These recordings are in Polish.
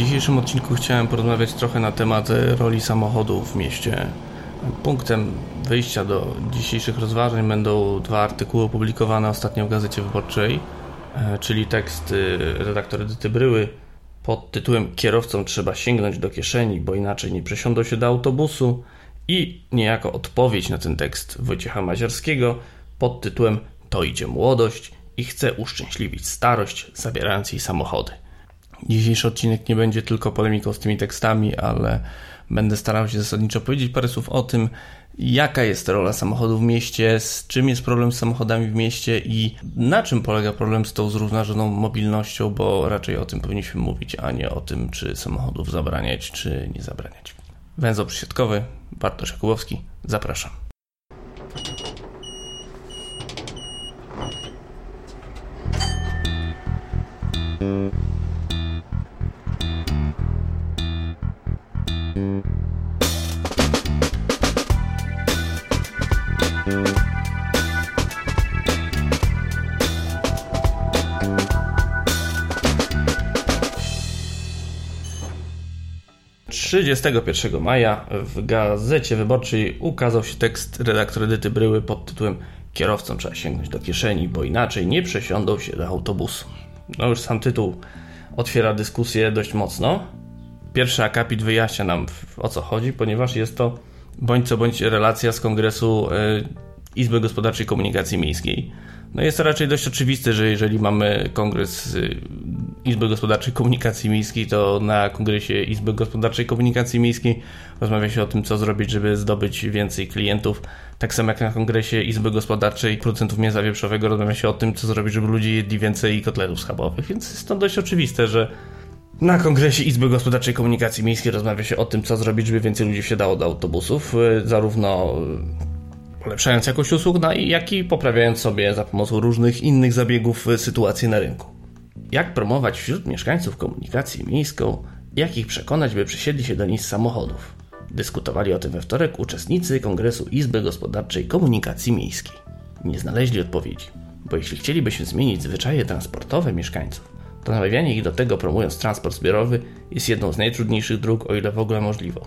dzisiejszym odcinku chciałem porozmawiać trochę na temat e, roli samochodów w mieście. Punktem wyjścia do dzisiejszych rozważań będą dwa artykuły opublikowane ostatnio w Gazecie Wyborczej, e, czyli tekst e, redaktora Edyty Bryły pod tytułem Kierowcom trzeba sięgnąć do kieszeni, bo inaczej nie przesiądą się do autobusu i niejako odpowiedź na ten tekst Wojciecha Maziarskiego pod tytułem To idzie młodość i chce uszczęśliwić starość, zabierając jej samochody. Dzisiejszy odcinek nie będzie tylko polemiką z tymi tekstami, ale będę starał się zasadniczo powiedzieć parę słów o tym, jaka jest rola samochodu w mieście, z czym jest problem z samochodami w mieście i na czym polega problem z tą zrównoważoną mobilnością, bo raczej o tym powinniśmy mówić, a nie o tym, czy samochodów zabraniać, czy nie zabraniać. Węzeł przysiadkowy, Bartosz Jakubowski, zapraszam. 31 maja w Gazecie Wyborczej ukazał się tekst redaktor Edyty Bryły pod tytułem Kierowcom trzeba sięgnąć do kieszeni, bo inaczej nie przesiądą się do autobusu. No już sam tytuł otwiera dyskusję dość mocno. Pierwszy akapit wyjaśnia nam o co chodzi, ponieważ jest to bądź co bądź relacja z Kongresu e, Izby Gospodarczej Komunikacji Miejskiej no jest to raczej dość oczywiste, że jeżeli mamy kongres y, Izby Gospodarczej Komunikacji Miejskiej, to na kongresie Izby Gospodarczej Komunikacji Miejskiej rozmawia się o tym, co zrobić, żeby zdobyć więcej klientów. Tak samo jak na kongresie Izby Gospodarczej Producentów Mięsa Wieprzowego rozmawia się o tym, co zrobić, żeby ludzie jedli więcej kotletów schabowych. Więc jest to dość oczywiste, że na kongresie Izby Gospodarczej Komunikacji Miejskiej rozmawia się o tym, co zrobić, żeby więcej ludzi wsiadało do autobusów. Y, zarówno polepszając jakość usług, no jak i poprawiając sobie za pomocą różnych innych zabiegów y, sytuację na rynku. Jak promować wśród mieszkańców komunikację miejską, jak ich przekonać, by przesiedli się do nich z samochodów. Dyskutowali o tym we wtorek uczestnicy Kongresu Izby Gospodarczej Komunikacji Miejskiej. Nie znaleźli odpowiedzi, bo jeśli chcielibyśmy zmienić zwyczaje transportowe mieszkańców, to namawianie ich do tego promując transport zbiorowy jest jedną z najtrudniejszych dróg, o ile w ogóle możliwe.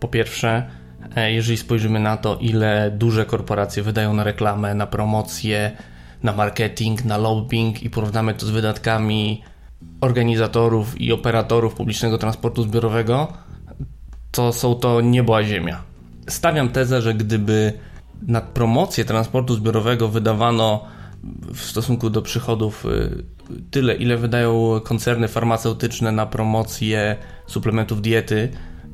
Po pierwsze, E, jeżeli spojrzymy na to, ile duże korporacje wydają na reklamę, na promocję, na marketing, na lobbying i porównamy to z wydatkami organizatorów i operatorów publicznego transportu zbiorowego, to są to niebo a ziemia. Stawiam tezę, że gdyby na promocję transportu zbiorowego wydawano w stosunku do przychodów y, tyle, ile wydają koncerny farmaceutyczne na promocję suplementów diety,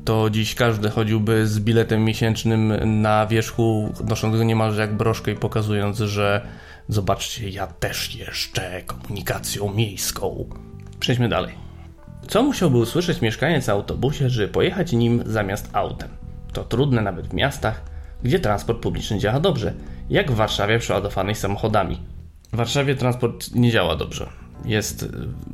to dziś każdy chodziłby z biletem miesięcznym na wierzchu, nosząc go niemalże jak broszkę i pokazując, że zobaczcie, ja też jeszcze komunikacją miejską. Przejdźmy dalej. Co musiałby usłyszeć mieszkaniec na autobusie, żeby pojechać nim zamiast autem? To trudne nawet w miastach, gdzie transport publiczny działa dobrze, jak w Warszawie przeładowanej samochodami. W Warszawie transport nie działa dobrze. Jest,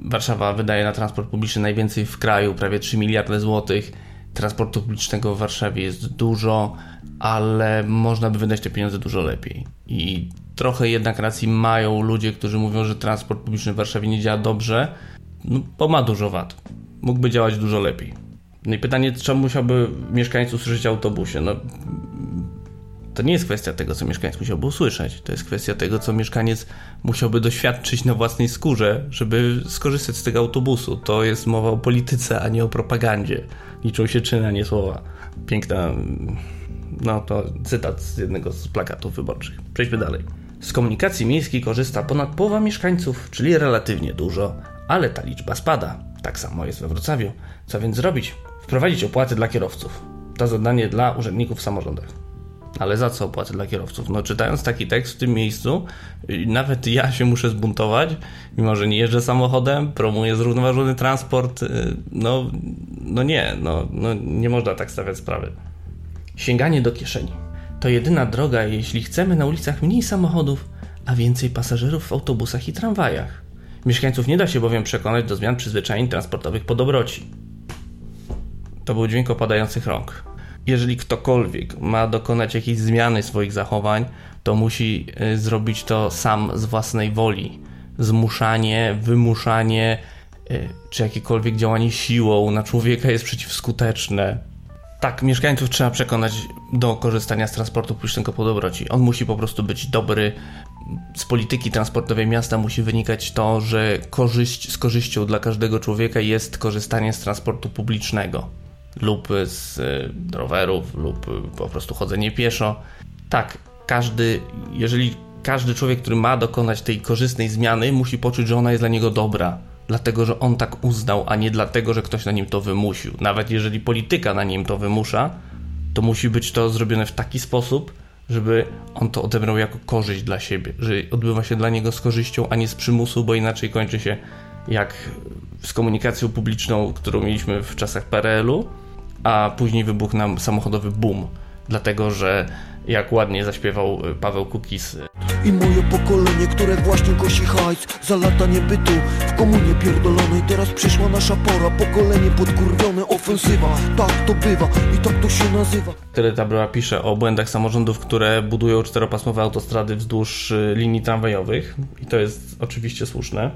Warszawa wydaje na transport publiczny najwięcej w kraju, prawie 3 miliardy złotych transportu publicznego w Warszawie jest dużo, ale można by wydać te pieniądze dużo lepiej. I trochę jednak racji mają ludzie, którzy mówią, że transport publiczny w Warszawie nie działa dobrze, no, bo ma dużo wad. Mógłby działać dużo lepiej. No i pytanie, czemu musiałby mieszkańcy usłyszeć autobusie? No, to nie jest kwestia tego, co mieszkaniec musiałby usłyszeć. To jest kwestia tego, co mieszkaniec musiałby doświadczyć na własnej skórze, żeby skorzystać z tego autobusu. To jest mowa o polityce, a nie o propagandzie. Liczą się czyny, a nie słowa. Piękna, no to cytat z jednego z plakatów wyborczych. Przejdźmy dalej. Z komunikacji miejskiej korzysta ponad połowa mieszkańców, czyli relatywnie dużo, ale ta liczba spada. Tak samo jest we Wrocławiu. Co więc zrobić? Wprowadzić opłaty dla kierowców. To zadanie dla urzędników w samorządach. Ale za co opłaty dla kierowców? No, czytając taki tekst w tym miejscu, nawet ja się muszę zbuntować, mimo że nie jeżdżę samochodem, promuję zrównoważony transport. Y, no, no nie, no, no nie można tak stawiać sprawy. Sięganie do kieszeni. To jedyna droga, jeśli chcemy na ulicach mniej samochodów, a więcej pasażerów w autobusach i tramwajach. Mieszkańców nie da się bowiem przekonać do zmian przyzwyczajeń transportowych po dobroci. To był dźwięk opadających rąk jeżeli ktokolwiek ma dokonać jakiejś zmiany swoich zachowań, to musi y, zrobić to sam z własnej woli. Zmuszanie, wymuszanie czy jakiekolwiek działanie siłą na człowieka jest przeciwskuteczne. Tak, mieszkańców trzeba przekonać do korzystania z transportu publicznego po dobroci. On musi po prostu być dobry. Z polityki transportowej miasta musi wynikać to, że korzyść, z korzyścią dla każdego człowieka jest korzystanie z transportu publicznego lub z rowerów, lub po prostu chodzenie pieszo. Tak, każdy, jeżeli każdy człowiek, który ma dokonać tej korzystnej zmiany, musi poczuć, że ona jest dla niego dobra. Dlatego, że on tak uznał, a nie dlatego, że ktoś na nim to wymusił. Nawet jeżeli polityka na nim to wymusza, to musi być to zrobione w taki sposób, żeby on to odebrał jako korzyść dla siebie, że odbywa się dla niego z korzyścią, a nie z przymusu, bo inaczej kończy się jak z komunikacją publiczną, którą mieliśmy w czasach PRL-u, a później wybuchł nam samochodowy boom, dlatego że jak ładnie zaśpiewał y, Paweł Kukis. I moje pokolenie, które właśnie kosi hajs Za lata niebytu w komunie pierdolonej Teraz przyszła nasza pora, pokolenie podkurwione Ofensywa, tak to bywa i tak to się nazywa Tyle była pisze o błędach samorządów, które budują czteropasmowe autostrady wzdłuż y, linii tramwajowych i to jest oczywiście słuszne.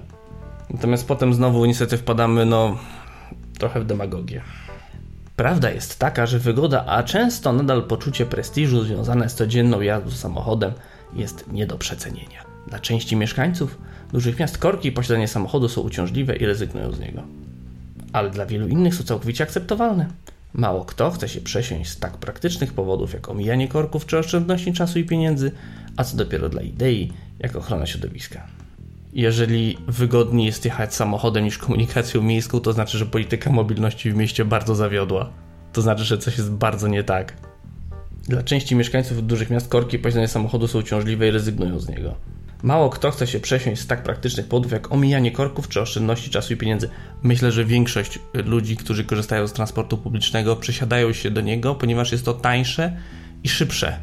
Natomiast potem znowu niestety wpadamy no trochę w demagogię. Prawda jest taka, że wygoda, a często nadal poczucie prestiżu związane z codzienną jazdą samochodem jest nie do przecenienia. Dla części mieszkańców dużych miast korki i posiadanie samochodu są uciążliwe i rezygnują z niego. Ale dla wielu innych są całkowicie akceptowalne. Mało kto chce się przesiąść z tak praktycznych powodów jak omijanie korków czy oszczędności czasu i pieniędzy, a co dopiero dla idei, jak ochrona środowiska. Jeżeli wygodniej jest jechać samochodem niż komunikacją miejską, to znaczy, że polityka mobilności w mieście bardzo zawiodła. To znaczy, że coś jest bardzo nie tak. Dla części mieszkańców dużych miast korki posiadania samochodu są uciążliwe i rezygnują z niego. Mało kto chce się przesiąść z tak praktycznych powodów jak omijanie korków czy oszczędności czasu i pieniędzy. Myślę, że większość ludzi, którzy korzystają z transportu publicznego, przesiadają się do niego, ponieważ jest to tańsze i szybsze.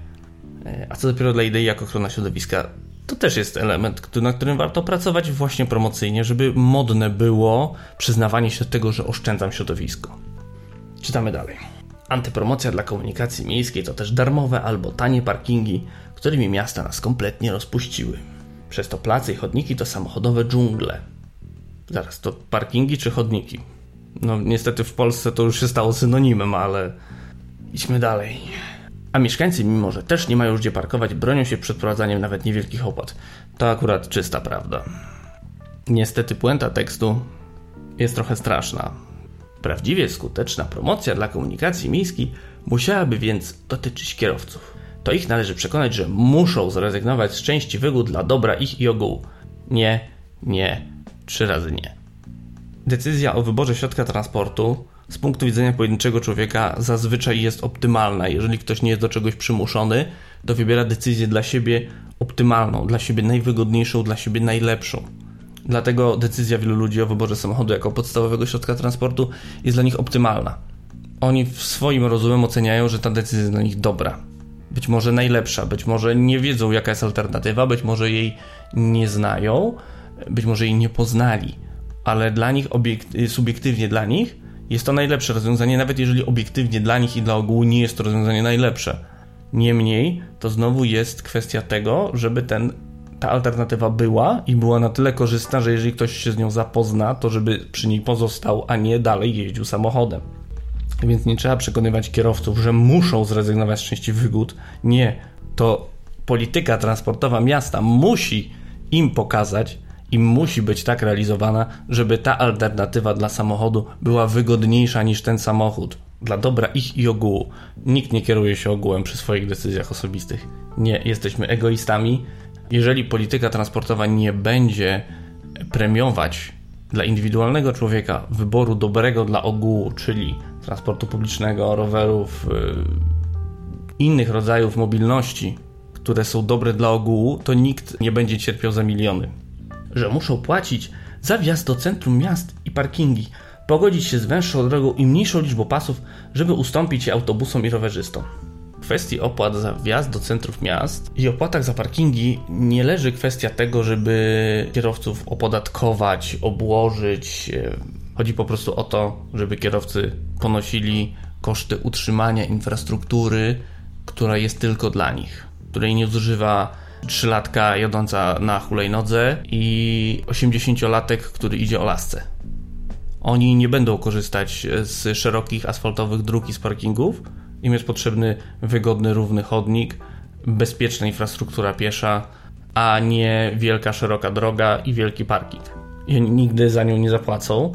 E, a co dopiero dla idei jak ochrona środowiska to też jest element, na którym warto pracować właśnie promocyjnie, żeby modne było przyznawanie się do tego, że oszczędzam środowisko. Czytamy dalej. Antypromocja dla komunikacji miejskiej to też darmowe albo tanie parkingi, którymi miasta nas kompletnie rozpuściły. Przez to place i chodniki to samochodowe dżungle. Zaraz, to parkingi czy chodniki? No niestety w Polsce to już się stało synonimem, ale idźmy dalej. A mieszkańcy, mimo że też nie mają już gdzie parkować, bronią się przed prowadzaniem nawet niewielkich opłat. To akurat czysta prawda. Niestety puenta tekstu jest trochę straszna. Prawdziwie skuteczna promocja dla komunikacji miejskiej musiałaby więc dotyczyć kierowców. To ich należy przekonać, że muszą zrezygnować z części wygód dla dobra ich i ogółu. Nie, nie, trzy razy nie. Decyzja o wyborze środka transportu z punktu widzenia pojedynczego człowieka zazwyczaj jest optymalna. Jeżeli ktoś nie jest do czegoś przymuszony, to wybiera decyzję dla siebie optymalną, dla siebie najwygodniejszą, dla siebie najlepszą. Dlatego decyzja wielu ludzi o wyborze samochodu jako podstawowego środka transportu jest dla nich optymalna. Oni w swoim rozumem oceniają, że ta decyzja jest dla nich dobra. Być może najlepsza, być może nie wiedzą, jaka jest alternatywa, być może jej nie znają, być może jej nie poznali, ale dla nich, subiektywnie dla nich, jest to najlepsze rozwiązanie, nawet jeżeli obiektywnie dla nich i dla ogółu nie jest to rozwiązanie najlepsze. Niemniej, to znowu jest kwestia tego, żeby ten, ta alternatywa była i była na tyle korzystna, że jeżeli ktoś się z nią zapozna, to żeby przy niej pozostał, a nie dalej jeździł samochodem. Więc nie trzeba przekonywać kierowców, że muszą zrezygnować z części wygód. Nie, to polityka transportowa miasta musi im pokazać, i musi być tak realizowana, żeby ta alternatywa dla samochodu była wygodniejsza niż ten samochód. Dla dobra ich i ogółu. Nikt nie kieruje się ogółem przy swoich decyzjach osobistych. Nie, jesteśmy egoistami. Jeżeli polityka transportowa nie będzie premiować dla indywidualnego człowieka wyboru dobrego dla ogółu, czyli transportu publicznego, rowerów, yy, innych rodzajów mobilności, które są dobre dla ogółu, to nikt nie będzie cierpiał za miliony że muszą płacić za wjazd do centrum miast i parkingi, pogodzić się z węższą drogą i mniejszą liczbą pasów, żeby ustąpić autobusom i rowerzystom. W kwestii opłat za wjazd do centrów miast i opłatach za parkingi nie leży kwestia tego, żeby kierowców opodatkować, obłożyć. Chodzi po prostu o to, żeby kierowcy ponosili koszty utrzymania infrastruktury, która jest tylko dla nich, której nie zużywa trzylatka jadąca na hulajnodze i 80-latek, który idzie o lasce. Oni nie będą korzystać z szerokich asfaltowych dróg i z parkingów. Im jest potrzebny wygodny, równy chodnik, bezpieczna infrastruktura piesza, a nie wielka, szeroka droga i wielki parking. I nigdy za nią nie zapłacą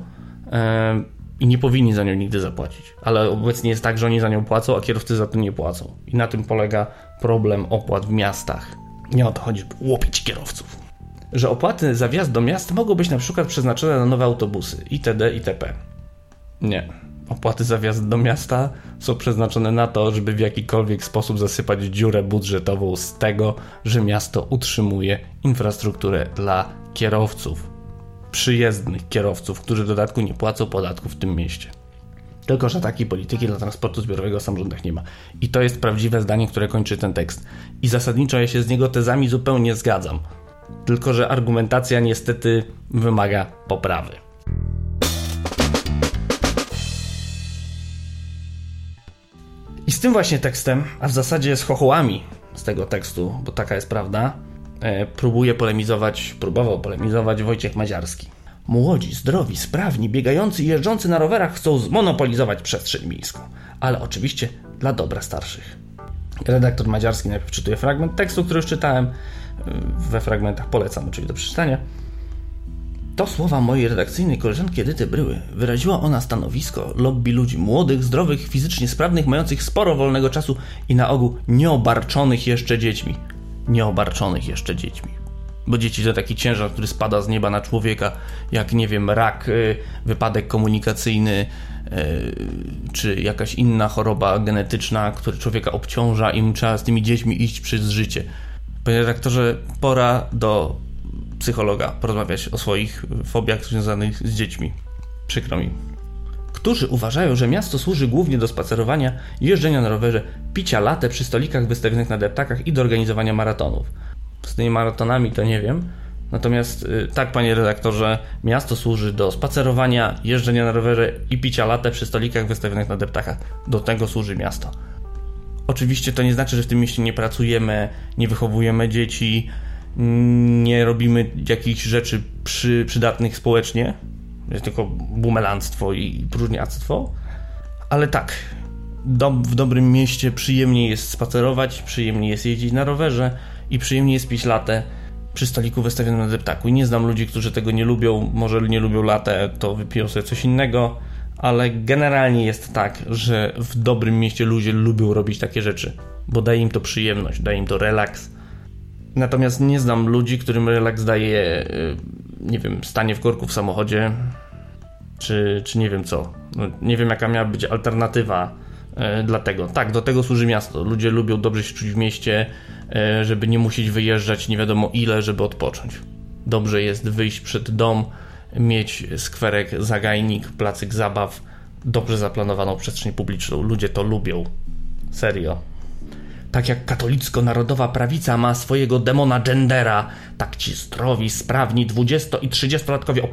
i nie powinni za nią nigdy zapłacić. Ale obecnie jest tak, że oni za nią płacą, a kierowcy za to nie płacą. I na tym polega problem opłat w miastach. Nie o to chodzi, żeby łopić kierowców. Że opłaty za wjazd do miast mogą być na przykład przeznaczone na nowe autobusy itd. itp. Nie. Opłaty za wjazd do miasta są przeznaczone na to, żeby w jakikolwiek sposób zasypać dziurę budżetową z tego, że miasto utrzymuje infrastrukturę dla kierowców. Przyjezdnych kierowców, którzy w dodatku nie płacą podatków w tym mieście. Tylko, że takiej polityki dla transportu zbiorowego w samorządach nie ma. I to jest prawdziwe zdanie, które kończy ten tekst. I zasadniczo ja się z niego tezami zupełnie zgadzam. Tylko, że argumentacja niestety wymaga poprawy. I z tym właśnie tekstem, a w zasadzie z chochołami z tego tekstu, bo taka jest prawda, e, próbuje polemizować, próbował polemizować Wojciech Maziarski. Młodzi, zdrowi, sprawni, biegający i jeżdżący na rowerach chcą zmonopolizować przestrzeń miejską, ale oczywiście dla dobra starszych. Redaktor Madziarski najpierw czytuje fragment tekstu, który już czytałem. We fragmentach polecam oczywiście do przeczytania. To słowa mojej redakcyjnej koleżanki Edyty Bryły. Wyraziła ona stanowisko lobby ludzi młodych, zdrowych, fizycznie sprawnych, mających sporo wolnego czasu i na ogół nieobarczonych jeszcze dziećmi. Nieobarczonych jeszcze dziećmi. Bo dzieci to taki ciężar, który spada z nieba na człowieka, jak nie wiem, rak, y, wypadek komunikacyjny, y, czy jakaś inna choroba genetyczna, która człowieka obciąża i trzeba z tymi dziećmi iść przez życie. Panie redaktorze, pora do psychologa porozmawiać o swoich fobiach związanych z dziećmi. Przykro mi. Którzy uważają, że miasto służy głównie do spacerowania, jeżdżenia na rowerze, picia latę przy stolikach wystawionych na deptakach i do organizowania maratonów. Z tymi maratonami to nie wiem. Natomiast y, tak, panie redaktorze, miasto służy do spacerowania, jeżdżenia na rowerze i picia latę przy stolikach wystawionych na deptakach. Do tego służy miasto. Oczywiście to nie znaczy, że w tym mieście nie pracujemy, nie wychowujemy dzieci, nie robimy jakichś rzeczy przy, przydatnych społecznie, jest tylko bumelanstwo i próżniactwo, ale tak, w dobrym mieście przyjemnie jest spacerować, przyjemnie jest jeździć na rowerze i przyjemnie jest pić latę przy stoliku wystawionym na deptaku. I nie znam ludzi, którzy tego nie lubią, może nie lubią latę, to wypiją sobie coś innego, ale generalnie jest tak, że w dobrym mieście ludzie lubią robić takie rzeczy, bo daje im to przyjemność, daje im to relaks Natomiast nie znam ludzi, którym relaks daje, y, nie wiem, stanie w korku w samochodzie, czy, czy nie wiem co. No, nie wiem, jaka miała być alternatywa y, dla tego. Tak, do tego służy miasto. Ludzie lubią dobrze się czuć w mieście, żeby nie musieć wyjeżdżać nie wiadomo ile, żeby odpocząć. Dobrze jest wyjść przed dom, mieć skwerek, zagajnik, placyk zabaw, dobrze zaplanowaną przestrzeń publiczną. Ludzie to lubią. Serio. Tak jak katolicko-narodowa prawica ma swojego demona gendera, tak ci zdrowi, sprawni 20 i 30-latkowie o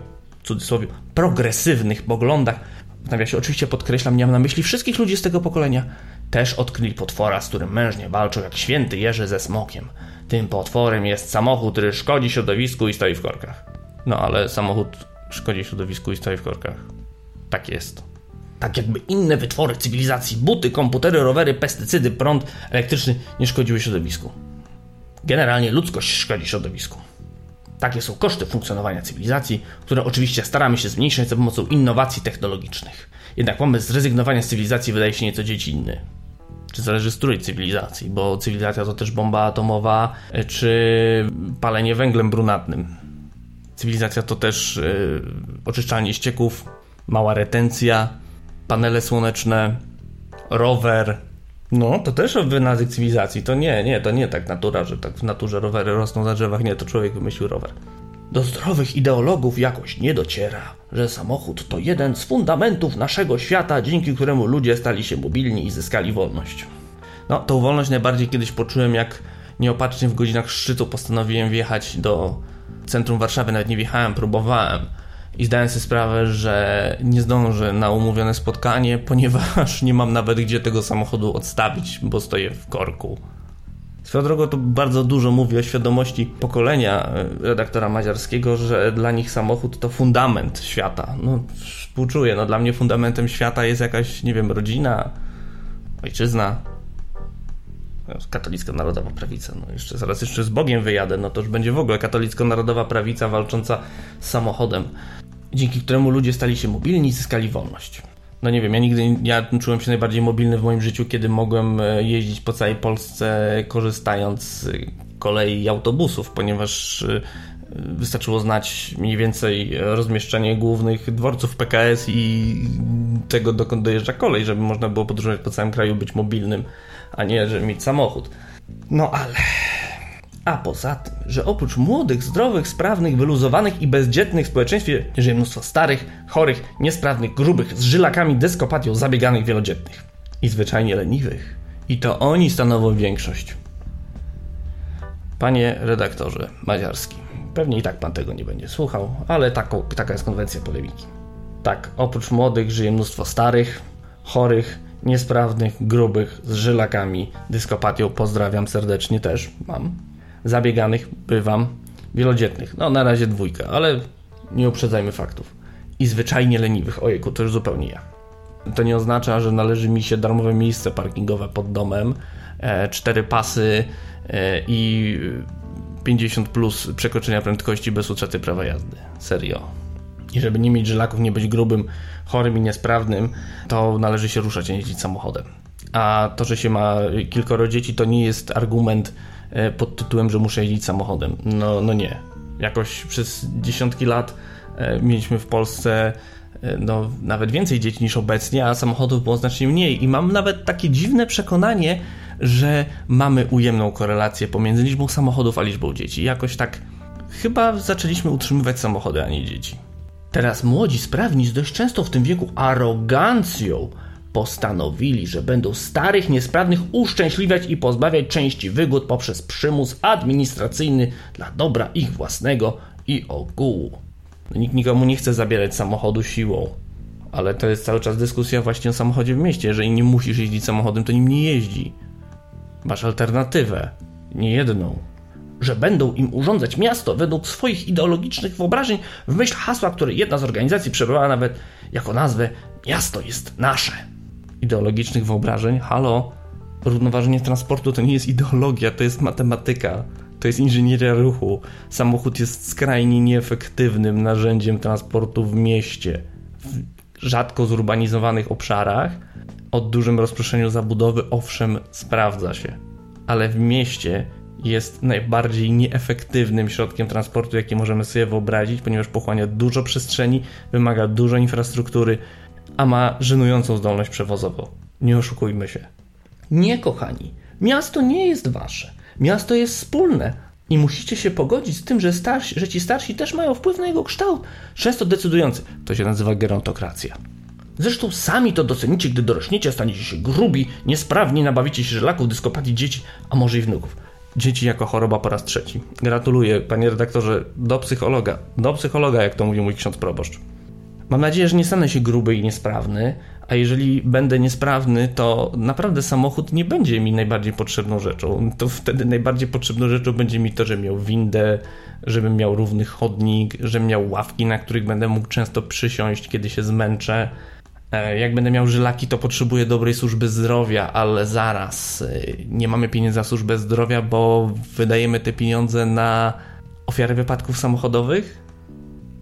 cudzysłowie progresywnych poglądach, w nawiasie oczywiście podkreślam, nie mam na myśli wszystkich ludzi z tego pokolenia, też odkryli potwora, z którym mężnie walczą jak święty Jerzy ze smokiem. Tym potworem jest samochód, który szkodzi środowisku i stoi w korkach. No ale samochód szkodzi środowisku i stoi w korkach. Tak jest tak jakby inne wytwory cywilizacji, buty, komputery, rowery, pestycydy, prąd elektryczny nie szkodziły środowisku. Generalnie ludzkość szkodzi środowisku. Takie są koszty funkcjonowania cywilizacji, które oczywiście staramy się zmniejszać za pomocą innowacji technologicznych. Jednak pomysł zrezygnowania z cywilizacji wydaje się nieco dziecinny. Czy zależy z cywilizacji, bo cywilizacja to też bomba atomowa, czy palenie węglem brunatnym. Cywilizacja to też yy, ścieków, mała retencja, panele słoneczne, rower. No, to też wynalazek cywilizacji. To nie, nie, to nie tak natura, że tak w naturze rowery rosną na drzewach. Nie, to człowiek wymyślił rower. Do zdrowych ideologów jakoś nie dociera, że samochód to jeden z fundamentów naszego świata, dzięki któremu ludzie stali się mobilni i zyskali wolność. No, tą wolność najbardziej kiedyś poczułem, jak nieopatrznie w godzinach szczytu postanowiłem wjechać do centrum Warszawy. Nawet nie wjechałem, próbowałem i zdałem sobie sprawę, że nie zdążę na umówione spotkanie, ponieważ nie mam nawet gdzie tego samochodu odstawić, bo stoję w korku. Swoją drogą to bardzo dużo mówi o świadomości pokolenia e, redaktora Maziarskiego, że dla nich samochód to fundament świata. No, współczuję, no dla mnie fundamentem świata jest jakaś, nie wiem, rodzina, ojczyzna, no, katolicka narodowa prawica. No jeszcze zaraz jeszcze z Bogiem wyjadę, no to już będzie w ogóle katolicko-narodowa prawica walcząca z samochodem, dzięki któremu ludzie stali się mobilni i zyskali wolność no nie wiem, ja nigdy, ja czułem się najbardziej mobilny w moim życiu, kiedy mogłem e, jeździć po całej Polsce korzystając z kolei i autobusów, ponieważ e, wystarczyło znać mniej więcej rozmieszczenie głównych dworców PKS i tego, dokąd dojeżdża kolej, żeby można było podróżować po całym kraju, być mobilnym, a nie, żeby mieć samochód. No ale a poza tym, że oprócz młodych, zdrowych, sprawnych, wyluzowanych i bezdzietnych w społeczeństwie żyje mnóstwo starych, chorych, niesprawnych, grubych, z żylakami, deskopatią, zabieganych wielodzietnych i zwyczajnie leniwych. I to oni stanowią większość. Panie redaktorze Maziarski, pewnie i tak pan tego nie będzie słuchał, ale taką, taka jest konwencja polemiki. Tak, oprócz młodych żyje mnóstwo starych, chorych, niesprawnych, grubych, z żylakami, dyskopatią. Pozdrawiam serdecznie też, mam zabieganych bywam wielodzietnych. No na razie dwójka, ale nie uprzedzajmy faktów. I zwyczajnie leniwych. Ojejku, to już zupełnie ja. To nie oznacza, że należy mi się darmowe miejsce parkingowe pod domem, e, cztery pasy e, i 50 plus przekroczenia prędkości bez utraty prawa jazdy. Serio. I żeby nie mieć żelaków, nie być grubym, chorym i niesprawnym, to należy się ruszać, a nie jeździć samochodem. A to, że się ma kilkoro dzieci, to nie jest argument pod tytułem, że muszę jeździć samochodem. No, no nie. Jakoś przez dziesiątki lat e, mieliśmy w Polsce e, no, nawet więcej dzieci niż obecnie, a samochodów było znacznie mniej. I mam nawet takie dziwne przekonanie, że mamy ujemną korelację pomiędzy liczbą samochodów a liczbą dzieci. Jakoś tak chyba zaczęliśmy utrzymywać samochody, a nie dzieci. Teraz młodzi, sprawni, z dość często w tym wieku arogancją postanowili, że będą starych, niesprawnych uszczęśliwiać i pozbawiać części wygód poprzez przymus administracyjny dla dobra ich własnego i ogółu. Nikt nikomu nie chce zabierać samochodu siłą, ale to jest cały czas dyskusja właśnie o samochodzie w mieście. Jeżeli nie musisz jeździć samochodem, to nim nie jeździ. Masz alternatywę, nie jedną. Że będą im urządzać miasto według swoich ideologicznych wyobrażeń w myśl hasła, które jedna z organizacji przebrała nawet jako nazwę Miasto jest nasze ideologicznych wyobrażeń. Halo, równoważenie transportu to nie jest ideologia, to jest matematyka. To jest inżynieria ruchu. Samochód jest skrajnie nieefektywnym narzędziem transportu w mieście, w rzadko zurbanizowanych obszarach. O dużym rozproszeniu zabudowy, owszem, sprawdza się, ale w mieście jest najbardziej nieefektywnym środkiem transportu, jaki możemy sobie wyobrazić, ponieważ pochłania dużo przestrzeni, wymaga dużo infrastruktury, a ma żenującą zdolność przewozową. Nie oszukujmy się. Nie, kochani. Miasto nie jest wasze. Miasto jest wspólne. I musicie się pogodzić z tym, że, starsi, że ci starsi też mają wpływ na jego kształt, często decydujący. To się nazywa gerontokracja. Zresztą sami to docenicie, gdy dorośniecie, staniecie się grubi, niesprawni, nabawicie się żelaków, dyskopatii dzieci, a może i wnuk. Dzieci jako choroba po raz trzeci. Gratuluję, panie redaktorze, do psychologa. Do psychologa, jak to mówił mój ksiądz proboszcz. Mam nadzieję, że nie stanę się gruby i niesprawny, a jeżeli będę niesprawny, to naprawdę samochód nie będzie mi najbardziej potrzebną rzeczą. To wtedy najbardziej potrzebną rzeczą będzie mi to, że miał windę, żebym miał równy chodnik, że miał ławki, na których będę mógł często przysiąść, kiedy się zmęczę. E, jak będę miał żylaki, to potrzebuję dobrej służby zdrowia, ale zaraz e, nie mamy pieniędzy na służbę zdrowia, bo wydajemy te pieniądze na ofiary wypadków samochodowych.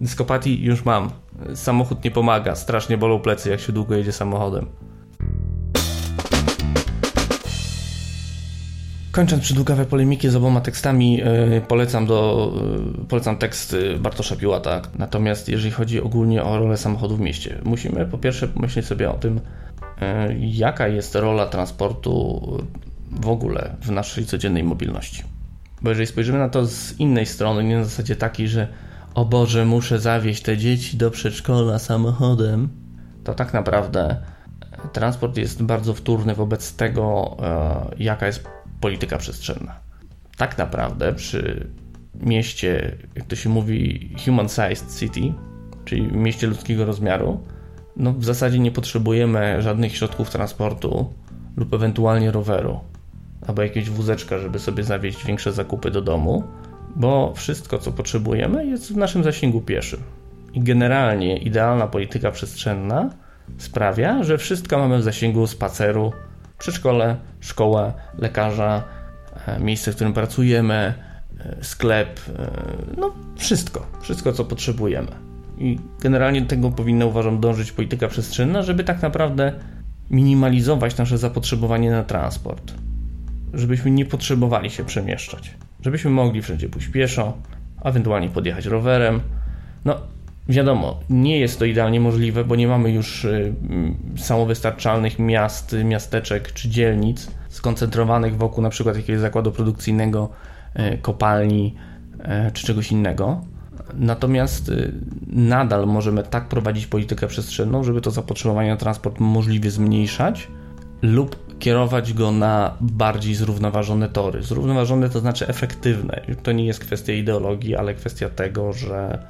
Dyskopatii już mam Samochód nie pomaga, strasznie bolą plecy, jak się długo jedzie samochodem. Kończąc przydługawe polemiki z oboma tekstami, yy, polecam, do, yy, polecam tekst Bartosza Piłata. Natomiast jeżeli chodzi ogólnie o rolę samochodu w mieście, musimy po pierwsze pomyśleć sobie o tym, yy, jaka jest rola transportu w ogóle w naszej codziennej mobilności. Bo jeżeli spojrzymy na to z innej strony, nie na zasadzie takiej, że o Boże, muszę zawieźć te dzieci do przedszkola samochodem, to tak naprawdę e, transport jest bardzo wtórny wobec tego, e, jaka jest polityka przestrzenna. Tak naprawdę przy mieście, jak to się mówi, human-sized city, czyli mieście ludzkiego rozmiaru, no w zasadzie nie potrzebujemy żadnych środków transportu lub ewentualnie roweru. albo jakiegoś wózeczka, żeby sobie zawieźć większe zakupy do domu, bo wszystko, co potrzebujemy, jest w naszym zasięgu pieszym. I generalnie idealna polityka przestrzenna sprawia, że wszystko mamy w zasięgu spaceru, przedszkole, szkoła, lekarza, e, miejsce, w którym pracujemy, e, sklep, e, no wszystko, wszystko co potrzebujemy. I generalnie do tego powinna uważam dążyć polityka przestrzenna, żeby tak naprawdę minimalizować nasze zapotrzebowanie na transport. Żebyśmy nie potrzebowali się przemieszczać. Żebyśmy mogli wszędzie pójść pieszo, ewentualnie podjechać rowerem. No, Wiadomo, nie jest to idealnie możliwe, bo nie mamy już y, samowystarczalnych miast, miasteczek czy dzielnic skoncentrowanych wokół na przykład jakiegoś zakładu produkcyjnego, y, kopalni y, czy czegoś innego. Natomiast nadal możemy tak prowadzić politykę przestrzenną, żeby to zapotrzebowanie na transport możliwie zmniejszać lub kierować go na bardziej zrównoważone tory. Zrównoważone to znaczy efektywne. To nie jest kwestia ideologii, ale kwestia tego, że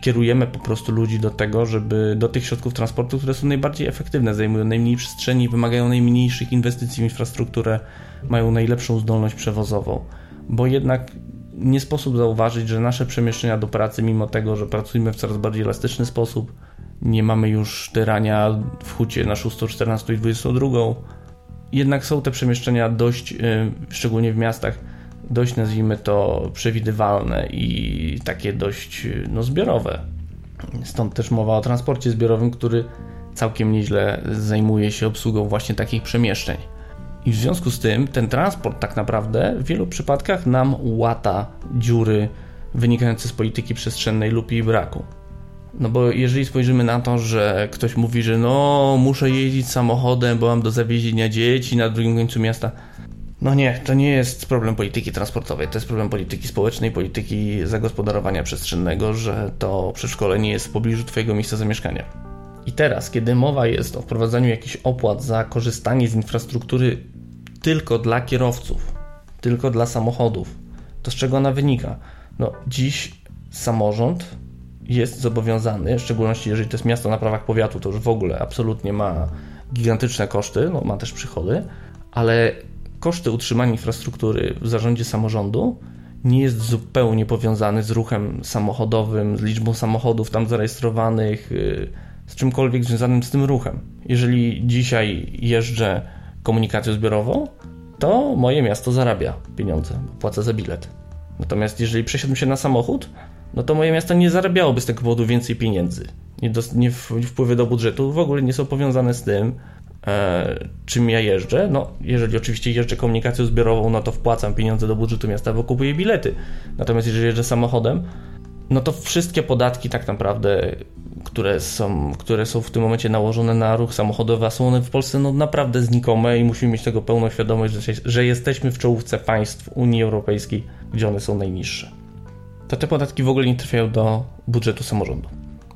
kierujemy po prostu ludzi do tego, żeby do tych środków transportu, które są najbardziej efektywne, zajmują najmniej przestrzeni, wymagają najmniejszych inwestycji w infrastrukturę, mają najlepszą zdolność przewozową. Bo jednak nie sposób zauważyć, że nasze przemieszczenia do pracy, mimo tego, że pracujemy w coraz bardziej elastyczny sposób, nie mamy już tyrania w hucie na 6, 14 i 22, jednak są te przemieszczenia dość, y, szczególnie w miastach, dość nazwijmy to przewidywalne i takie dość no, zbiorowe. Stąd też mowa o transporcie zbiorowym, który całkiem nieźle zajmuje się obsługą właśnie takich przemieszczeń. I w związku z tym ten transport tak naprawdę w wielu przypadkach nam łata dziury wynikające z polityki przestrzennej lub jej braku. No bo jeżeli spojrzymy na to, że ktoś mówi, że no muszę jeździć samochodem, bo mam do zawiezienia dzieci na drugim końcu miasta, no nie, to nie jest problem polityki transportowej, to jest problem polityki społecznej, polityki zagospodarowania przestrzennego, że to przedszkole nie jest w pobliżu Twojego miejsca zamieszkania. I teraz, kiedy mowa jest o wprowadzaniu jakichś opłat za korzystanie z infrastruktury tylko dla kierowców, tylko dla samochodów, to z czego ona wynika? No, dziś samorząd jest zobowiązany, w szczególności jeżeli to jest miasto na prawach powiatu, to już w ogóle absolutnie ma gigantyczne koszty, no, ma też przychody, ale koszty utrzymania infrastruktury w zarządzie samorządu nie jest zupełnie powiązany z ruchem samochodowym, z liczbą samochodów tam zarejestrowanych, y, z czymkolwiek związanym z tym ruchem. Jeżeli dzisiaj jeżdżę komunikacją zbiorową, to moje miasto zarabia pieniądze, płacę za bilet. Natomiast jeżeli przesiadłem się na samochód, no to moje miasto nie zarabiałoby z tego powodu więcej pieniędzy. Nie, do, nie wpływy do budżetu w ogóle nie są powiązane z tym, e, czym ja jeżdżę. No, jeżeli oczywiście jeżdżę komunikacją zbiorową, no to wpłacam pieniądze do budżetu miasta, bo kupuję bilety. Natomiast jeżeli jeżdżę samochodem, no to wszystkie podatki tak naprawdę, które są, które są w tym momencie nałożone na ruch samochodowy, a są one w Polsce no, naprawdę znikome i musimy mieć tego pełną świadomość, że, że jesteśmy w czołówce państw Unii Europejskiej, gdzie one są najniższe. To te podatki w ogóle nie trafiają do budżetu samorządu.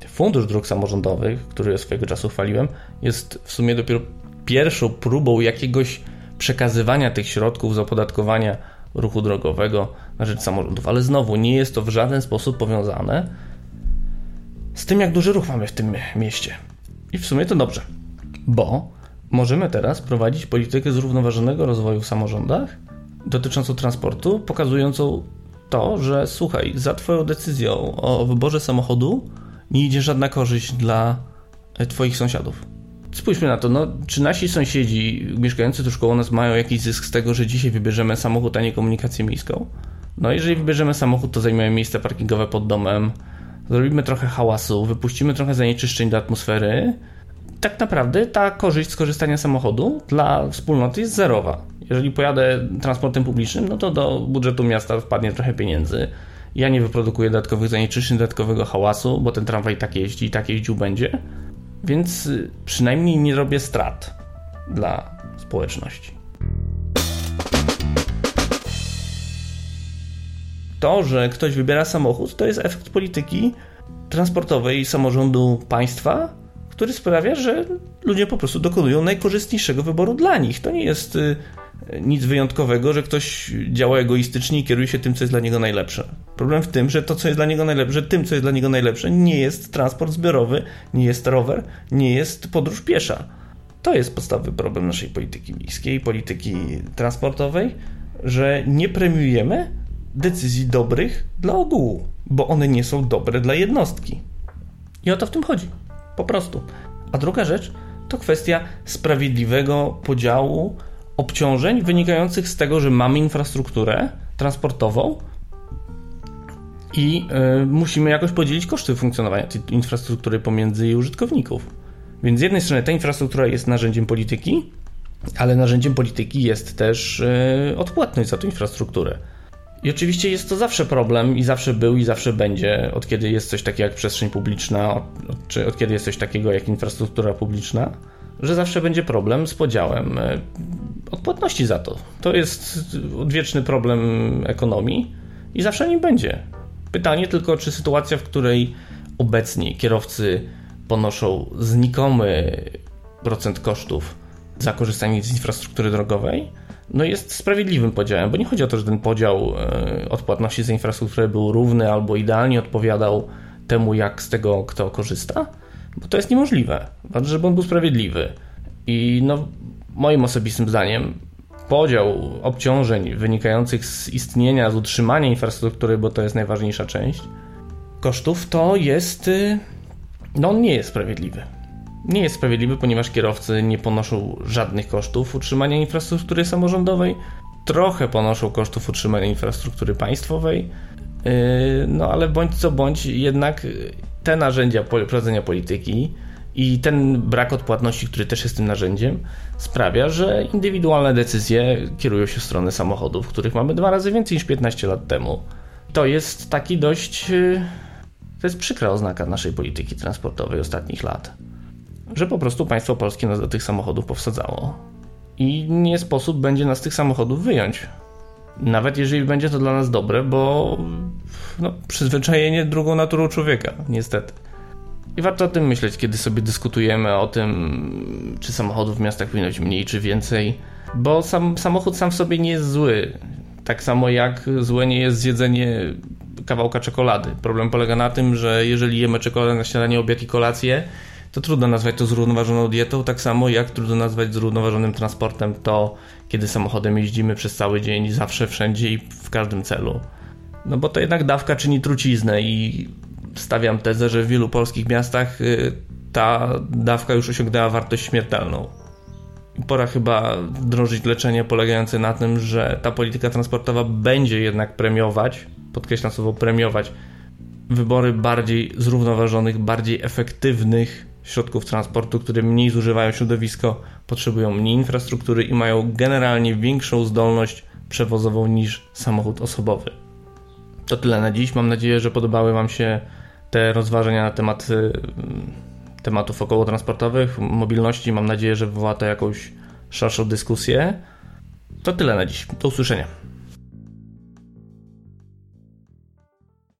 Fundusz Dróg Samorządowych, który swojego czasu chwaliłem, jest w sumie dopiero pierwszą próbą jakiegoś przekazywania tych środków z opodatkowania ruchu drogowego na rzecz samorządów. Ale znowu nie jest to w żaden sposób powiązane z tym, jak duży ruch mamy w tym mieście. I w sumie to dobrze, bo możemy teraz prowadzić politykę zrównoważonego rozwoju w samorządach dotyczącą transportu, pokazującą to, że słuchaj, za Twoją decyzją o wyborze samochodu nie idzie żadna korzyść dla e, Twoich sąsiadów. Spójrzmy na to, no, czy nasi sąsiedzi mieszkający tu koło nas mają jakiś zysk z tego, że dzisiaj wybierzemy samochód, a nie komunikację miejską? No, jeżeli wybierzemy samochód, to zajmiemy miejsce parkingowe pod domem, zrobimy trochę hałasu, wypuścimy trochę zanieczyszczeń do atmosfery. Tak naprawdę ta korzyść z korzystania samochodu dla wspólnoty jest zerowa. Jeżeli pojadę transportem publicznym, no to do budżetu miasta wpadnie trochę pieniędzy ja nie wyprodukuję dodatkowych zanieczyszczeń, dodatkowego hałasu, bo ten tramwaj tak jeździ i tak jeździł będzie. Więc y, przynajmniej nie robię strat dla społeczności. To, że ktoś wybiera samochód, to jest efekt polityki transportowej samorządu państwa, który sprawia, że ludzie po prostu dokonują najkorzystniejszego wyboru dla nich. To nie jest y, nic wyjątkowego, że ktoś działa egoistycznie i kieruje się tym, co jest dla niego najlepsze. Problem w tym, że to, co jest dla niego najlepsze, tym, co jest dla niego najlepsze, nie jest transport zbiorowy, nie jest rower, nie jest podróż piesza. To jest podstawowy problem naszej polityki miejskiej, polityki transportowej, że nie premiujemy decyzji dobrych dla ogółu, bo one nie są dobre dla jednostki. I o to w tym chodzi. Po prostu. A druga rzecz to kwestia sprawiedliwego podziału obciążeń wynikających z tego, że mamy infrastrukturę transportową i y, musimy jakoś podzielić koszty funkcjonowania tej infrastruktury pomiędzy jej użytkowników. Więc z jednej strony ta infrastruktura jest narzędziem polityki, ale narzędziem polityki jest też y, odpłatność za tę infrastrukturę. I oczywiście jest to zawsze problem i zawsze był i zawsze będzie, od kiedy jest coś takiego jak przestrzeń publiczna, czy od kiedy jest coś takiego jak infrastruktura publiczna, że zawsze będzie problem z podziałem e, odpłatności za to. To jest odwieczny problem ekonomii i zawsze nim będzie. Pytanie tylko, czy sytuacja, w której obecnie kierowcy ponoszą znikomy procent kosztów za korzystanie z infrastruktury drogowej, no jest sprawiedliwym podziałem, bo nie chodzi o to, że ten podział e, odpłatności za infrastrukturę był równy albo idealnie odpowiadał temu, jak z tego kto korzysta, bo to jest niemożliwe. Ważne, żeby on był sprawiedliwy. I no, moim osobistym zdaniem podział obciążeń wynikających z istnienia, z utrzymania infrastruktury, bo to jest najważniejsza część kosztów, to jest. Y, no, nie jest sprawiedliwy nie jest sprawiedliwy, ponieważ kierowcy nie ponoszą żadnych kosztów utrzymania infrastruktury samorządowej, trochę ponoszą kosztów utrzymania infrastruktury państwowej, yy, no ale bądź co bądź, jednak te narzędzia prowadzenia polityki i ten brak odpłatności, który też jest tym narzędziem, sprawia, że indywidualne decyzje kierują się w stronę samochodów, których mamy dwa razy więcej niż 15 lat temu. To jest taki dość. Yy, to jest przykra oznaka naszej polityki transportowej ostatnich lat że po prostu państwo polskie nas do tych samochodów powsadzało. I nie sposób będzie nas z tych samochodów wyjąć. Nawet jeżeli będzie to dla nas dobre, bo no, przyzwyczajenie drugą naturą człowieka, niestety. I warto o tym myśleć, kiedy sobie dyskutujemy o tym, czy samochodów w miastach powinno być mniej czy więcej, bo sam samochód sam w sobie nie jest zły. Tak samo jak złe nie jest zjedzenie kawałka czekolady. Problem polega na tym, że jeżeli jemy czekoladę na śniadanie, obiad i kolację, to trudno nazwać to zrównoważoną dietą, tak samo jak trudno nazwać zrównoważonym transportem to, kiedy samochodem jeździmy przez cały dzień, zawsze, wszędzie i w każdym celu. No bo to jednak dawka czyni truciznę i stawiam tezę, że w wielu polskich miastach y, ta dawka już osiągnęła wartość śmiertelną. Pora chyba wdrożyć leczenie polegające na tym, że ta polityka transportowa będzie jednak premiować, podkreślam słowo premiować, wybory bardziej zrównoważonych, bardziej efektywnych środków transportu, które mniej zużywają środowisko, potrzebują mniej infrastruktury i mają generalnie większą zdolność przewozową niż samochód osobowy. To tyle na dziś. Mam nadzieję, że podobały Wam się te rozważania na temat y, tematów okołotransportowych, mobilności. Mam nadzieję, że wywoła to jakąś szerszą dyskusję. To tyle na dziś. Do usłyszenia.